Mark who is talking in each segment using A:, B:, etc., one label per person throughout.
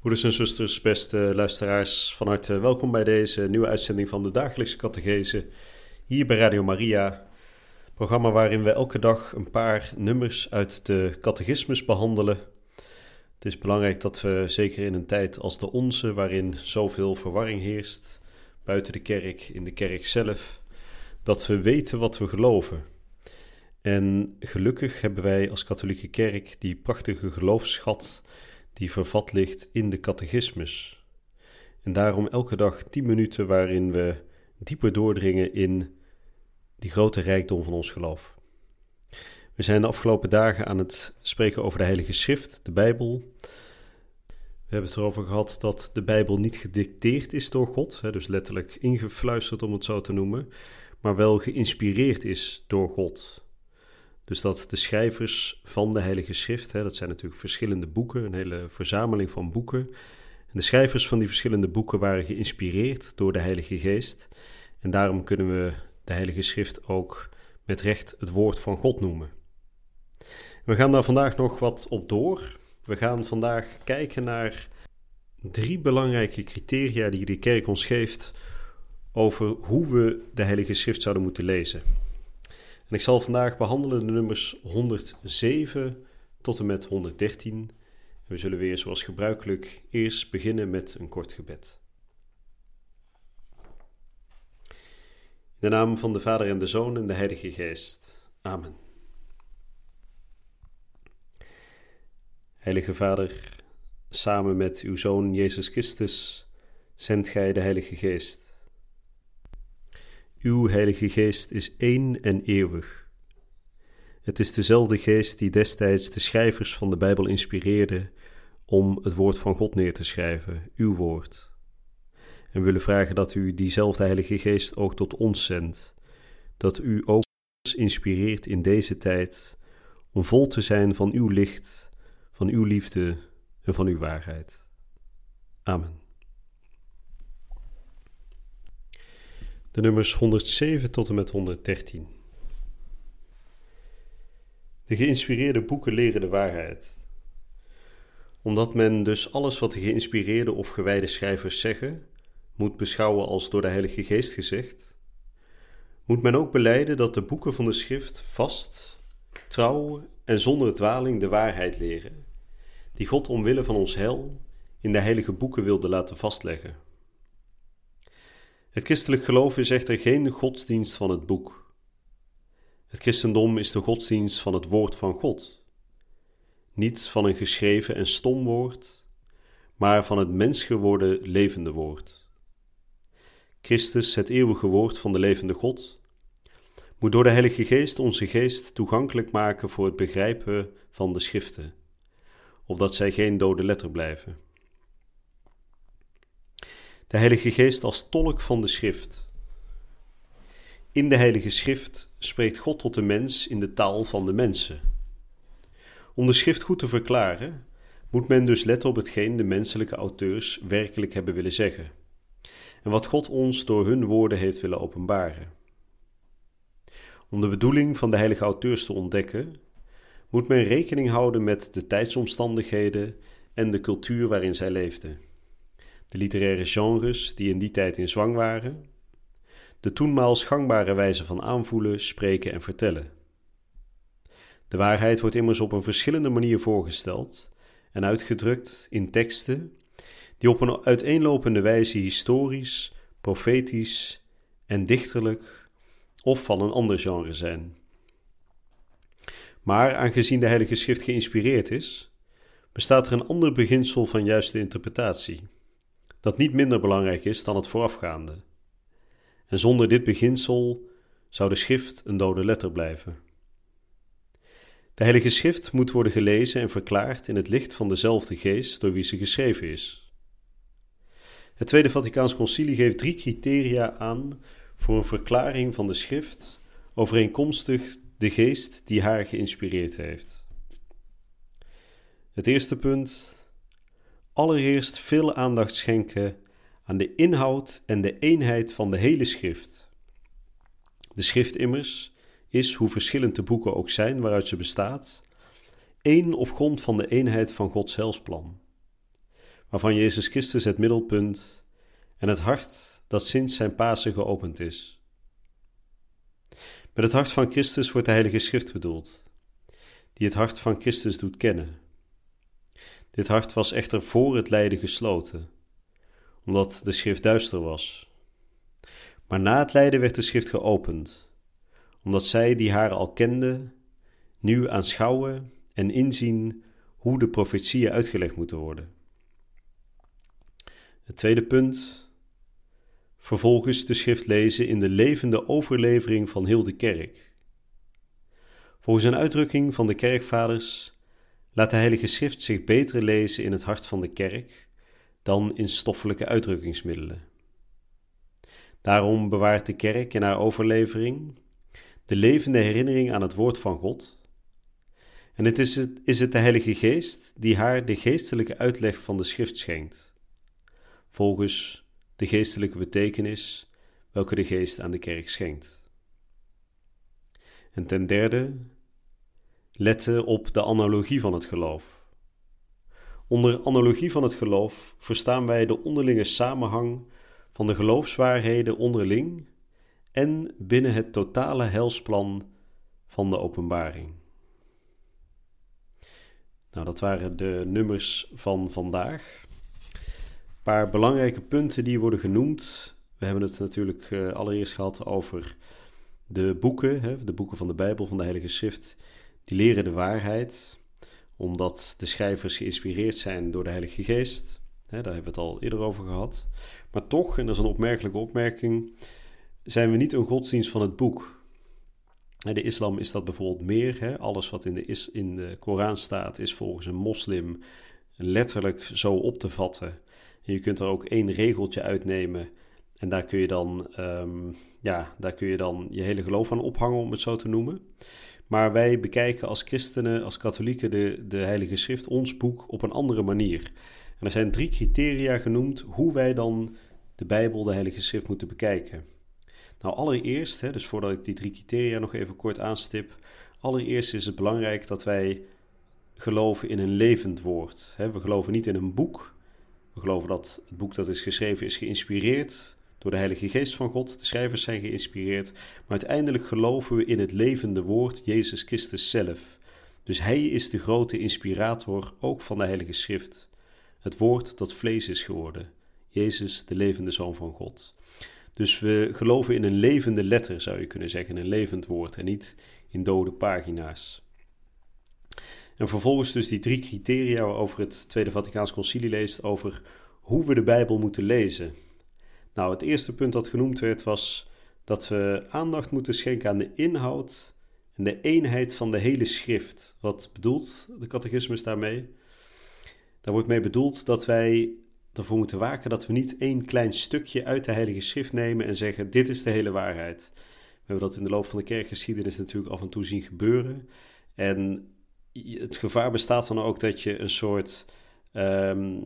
A: Broeders en zusters, beste luisteraars, van harte welkom bij deze nieuwe uitzending van de dagelijkse catechese hier bij Radio Maria. Programma waarin we elke dag een paar nummers uit de catechismus behandelen. Het is belangrijk dat we, zeker in een tijd als de onze, waarin zoveel verwarring heerst, buiten de kerk, in de kerk zelf, dat we weten wat we geloven. En gelukkig hebben wij als katholieke kerk die prachtige geloofsschat die vervat ligt in de catechismus. En daarom elke dag 10 minuten waarin we dieper doordringen in die grote rijkdom van ons geloof. We zijn de afgelopen dagen aan het spreken over de Heilige Schrift, de Bijbel. We hebben het erover gehad dat de Bijbel niet gedicteerd is door God, dus letterlijk ingefluisterd om het zo te noemen, maar wel geïnspireerd is door God. Dus dat de schrijvers van de Heilige Schrift, hè, dat zijn natuurlijk verschillende boeken, een hele verzameling van boeken. En de schrijvers van die verschillende boeken waren geïnspireerd door de Heilige Geest. En daarom kunnen we de Heilige Schrift ook met recht het woord van God noemen. We gaan daar vandaag nog wat op door. We gaan vandaag kijken naar drie belangrijke criteria die de kerk ons geeft over hoe we de Heilige Schrift zouden moeten lezen. En ik zal vandaag behandelen de nummers 107 tot en met 113. We zullen weer zoals gebruikelijk eerst beginnen met een kort gebed. In de naam van de Vader en de Zoon en de Heilige Geest. Amen. Heilige Vader, samen met uw Zoon Jezus Christus zendt gij de Heilige Geest uw Heilige Geest is één en eeuwig. Het is dezelfde Geest die destijds de schrijvers van de Bijbel inspireerde om het woord van God neer te schrijven, uw woord. En we willen vragen dat u diezelfde Heilige Geest ook tot ons zendt, dat u ook ons inspireert in deze tijd om vol te zijn van uw licht, van uw liefde en van uw waarheid. Amen. De nummers 107 tot en met 113. De geïnspireerde boeken leren de waarheid. Omdat men dus alles wat de geïnspireerde of gewijde schrijvers zeggen, moet beschouwen als door de Heilige Geest gezegd, moet men ook beleiden dat de boeken van de schrift vast, trouw en zonder dwaling de waarheid leren, die God omwille van ons hel in de heilige boeken wilde laten vastleggen. Het christelijk geloof is echter geen godsdienst van het boek. Het christendom is de godsdienst van het woord van God. Niet van een geschreven en stom woord, maar van het mens geworden levende woord. Christus, het eeuwige woord van de levende God, moet door de Heilige Geest onze geest toegankelijk maken voor het begrijpen van de Schriften, opdat zij geen dode letter blijven de Heilige Geest als tolk van de Schrift. In de Heilige Schrift spreekt God tot de mens in de taal van de mensen. Om de Schrift goed te verklaren, moet men dus letten op hetgeen de menselijke auteurs werkelijk hebben willen zeggen en wat God ons door hun woorden heeft willen openbaren. Om de bedoeling van de heilige auteurs te ontdekken, moet men rekening houden met de tijdsomstandigheden en de cultuur waarin zij leefden de literaire genres die in die tijd in zwang waren, de toenmaals gangbare wijze van aanvoelen, spreken en vertellen. De waarheid wordt immers op een verschillende manier voorgesteld en uitgedrukt in teksten die op een uiteenlopende wijze historisch, profetisch en dichterlijk of van een ander genre zijn. Maar aangezien de Heilige Schrift geïnspireerd is, bestaat er een ander beginsel van juiste interpretatie dat niet minder belangrijk is dan het voorafgaande. En zonder dit beginsel zou de schrift een dode letter blijven. De Heilige Schrift moet worden gelezen en verklaard in het licht van dezelfde geest door wie ze geschreven is. Het Tweede Vaticaans Concilie geeft drie criteria aan voor een verklaring van de schrift overeenkomstig de geest die haar geïnspireerd heeft. Het eerste punt. Allereerst veel aandacht schenken aan de inhoud en de eenheid van de hele schrift. De schrift immers is, hoe verschillend de boeken ook zijn waaruit ze bestaat, één op grond van de eenheid van Gods helsplan, waarvan Jezus Christus het middelpunt en het hart dat sinds zijn Pasen geopend is. Met het hart van Christus wordt de Heilige Schrift bedoeld, die het hart van Christus doet kennen. Dit hart was echter voor het lijden gesloten, omdat de schrift duister was. Maar na het lijden werd de schrift geopend, omdat zij die haar al kenden, nu aanschouwen en inzien hoe de profetieën uitgelegd moeten worden. Het tweede punt. Vervolgens de schrift lezen in de levende overlevering van heel de kerk. Volgens een uitdrukking van de kerkvaders laat de Heilige Schrift zich beter lezen in het hart van de kerk dan in stoffelijke uitdrukkingsmiddelen. Daarom bewaart de kerk in haar overlevering de levende herinnering aan het woord van God. En het is, het is het de Heilige Geest die haar de geestelijke uitleg van de schrift schenkt, volgens de geestelijke betekenis welke de Geest aan de kerk schenkt. En ten derde, letten op de analogie van het geloof. Onder analogie van het geloof verstaan wij de onderlinge samenhang van de geloofswaarheden onderling en binnen het totale helsplan van de openbaring. Nou, dat waren de nummers van vandaag. Een paar belangrijke punten die worden genoemd. We hebben het natuurlijk uh, allereerst gehad over de boeken, de boeken van de Bijbel, van de Heilige Schrift. Die leren de waarheid, omdat de schrijvers geïnspireerd zijn door de Heilige Geest. Daar hebben we het al eerder over gehad. Maar toch, en dat is een opmerkelijke opmerking, zijn we niet een godsdienst van het boek. De islam is dat bijvoorbeeld meer. Alles wat in de, in de Koran staat is volgens een moslim letterlijk zo op te vatten. je kunt er ook één regeltje uitnemen en daar kun je dan, um, ja, daar kun je dan je hele geloof aan ophangen, om het zo te noemen. Maar wij bekijken als christenen, als katholieken, de, de Heilige Schrift, ons boek, op een andere manier. En er zijn drie criteria genoemd hoe wij dan de Bijbel, de Heilige Schrift, moeten bekijken. Nou, allereerst, hè, dus voordat ik die drie criteria nog even kort aanstip, allereerst is het belangrijk dat wij geloven in een levend woord. We geloven niet in een boek. We geloven dat het boek dat is geschreven is geïnspireerd door de Heilige Geest van God. De schrijvers zijn geïnspireerd. Maar uiteindelijk geloven we in het levende woord, Jezus Christus zelf. Dus Hij is de grote inspirator ook van de Heilige Schrift. Het woord dat vlees is geworden. Jezus, de levende Zoon van God. Dus we geloven in een levende letter, zou je kunnen zeggen, een levend woord en niet in dode pagina's. En vervolgens dus die drie criteria waarover het Tweede Vaticaans Concilie leest over hoe we de Bijbel moeten lezen. Nou, het eerste punt dat genoemd werd was dat we aandacht moeten schenken aan de inhoud en de eenheid van de hele schrift. Wat bedoelt de catechismus daarmee? Daar wordt mee bedoeld dat wij ervoor moeten waken dat we niet één klein stukje uit de Heilige Schrift nemen en zeggen: dit is de hele waarheid. We hebben dat in de loop van de kerkgeschiedenis natuurlijk af en toe zien gebeuren. En het gevaar bestaat dan ook dat je een soort um,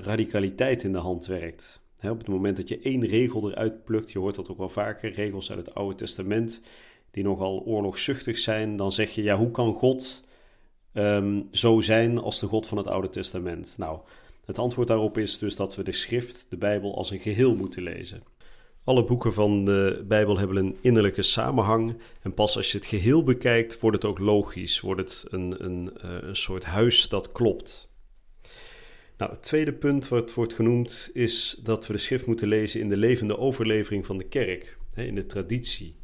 A: radicaliteit in de hand werkt. Op het moment dat je één regel eruit plukt, je hoort dat ook wel vaker, regels uit het Oude Testament, die nogal oorlogzuchtig zijn, dan zeg je: ja, hoe kan God um, zo zijn als de God van het Oude Testament? Nou, het antwoord daarop is dus dat we de schrift, de Bijbel, als een geheel moeten lezen. Alle boeken van de Bijbel hebben een innerlijke samenhang. En pas als je het geheel bekijkt, wordt het ook logisch. Wordt het een, een, eh, een soort huis dat klopt. Nou, het tweede punt wat wordt genoemd is dat we de schrift moeten lezen in de levende overlevering van de kerk, in de traditie.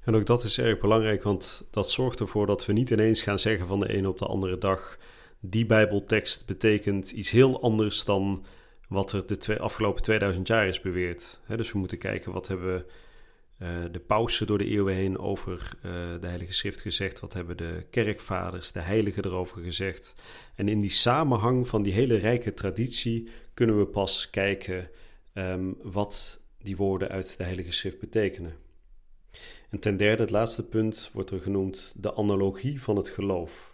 A: En ook dat is erg belangrijk, want dat zorgt ervoor dat we niet ineens gaan zeggen van de ene op de andere dag: die Bijbeltekst betekent iets heel anders dan wat er de twee, afgelopen 2000 jaar is beweerd. dus we moeten kijken wat hebben de pausen door de eeuwen heen over uh, de Heilige Schrift gezegd, wat hebben de kerkvaders, de heiligen erover gezegd. En in die samenhang van die hele rijke traditie kunnen we pas kijken ehm, wat die woorden uit de Heilige Schrift betekenen. En ten derde, het laatste punt, wordt er genoemd de analogie van het geloof.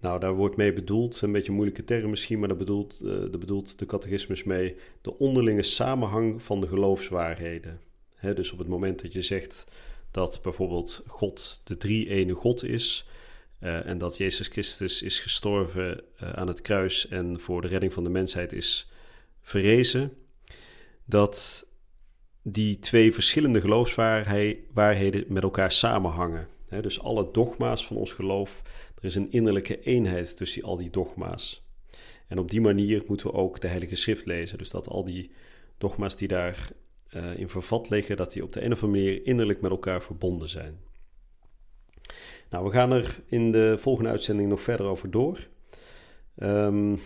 A: Nou, daar wordt mee bedoeld, een beetje een moeilijke term misschien, maar daar bedoelt, uh, bedoelt de catechismus mee de onderlinge samenhang van de geloofswaarheden. dus op het moment dat je zegt dat bijvoorbeeld God de drie-ene God is uh, en dat Jezus Christus is gestorven uh, aan het kruis en voor de redding van de mensheid is verrezen, dat die twee verschillende geloofswaarheden met elkaar samenhangen. Dus alle dogma's van ons geloof, er is een innerlijke eenheid tussen al die dogma's. En op die manier moeten we ook de Heilige Schrift lezen. Dus dat al die dogma's die daar uh, in vervat liggen, dat die op de een of andere manier innerlijk met elkaar verbonden zijn. Nou, we gaan er in de volgende uitzending nog verder over door. Um,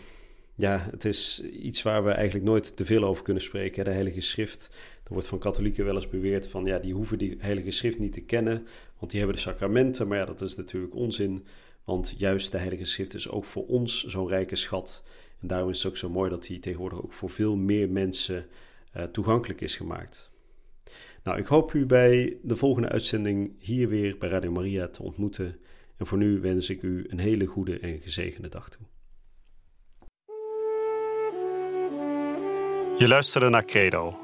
A: ja, het is iets waar we eigenlijk nooit te veel over kunnen spreken. De Heilige Schrift. Er wordt van katholieken wel eens beweerd van ja, die hoeven die Heilige Schrift niet te kennen, want die hebben de sacramenten. Maar ja, dat is natuurlijk onzin, want juist de Heilige Schrift is ook voor ons zo'n rijke schat. En daarom is het ook zo mooi dat die tegenwoordig ook voor veel meer mensen uh, toegankelijk is gemaakt. Nou, ik hoop u bij de volgende uitzending hier weer bij Radio Maria te ontmoeten. En voor nu wens ik u een hele goede en gezegende dag toe.
B: Je luisterde naar Credo,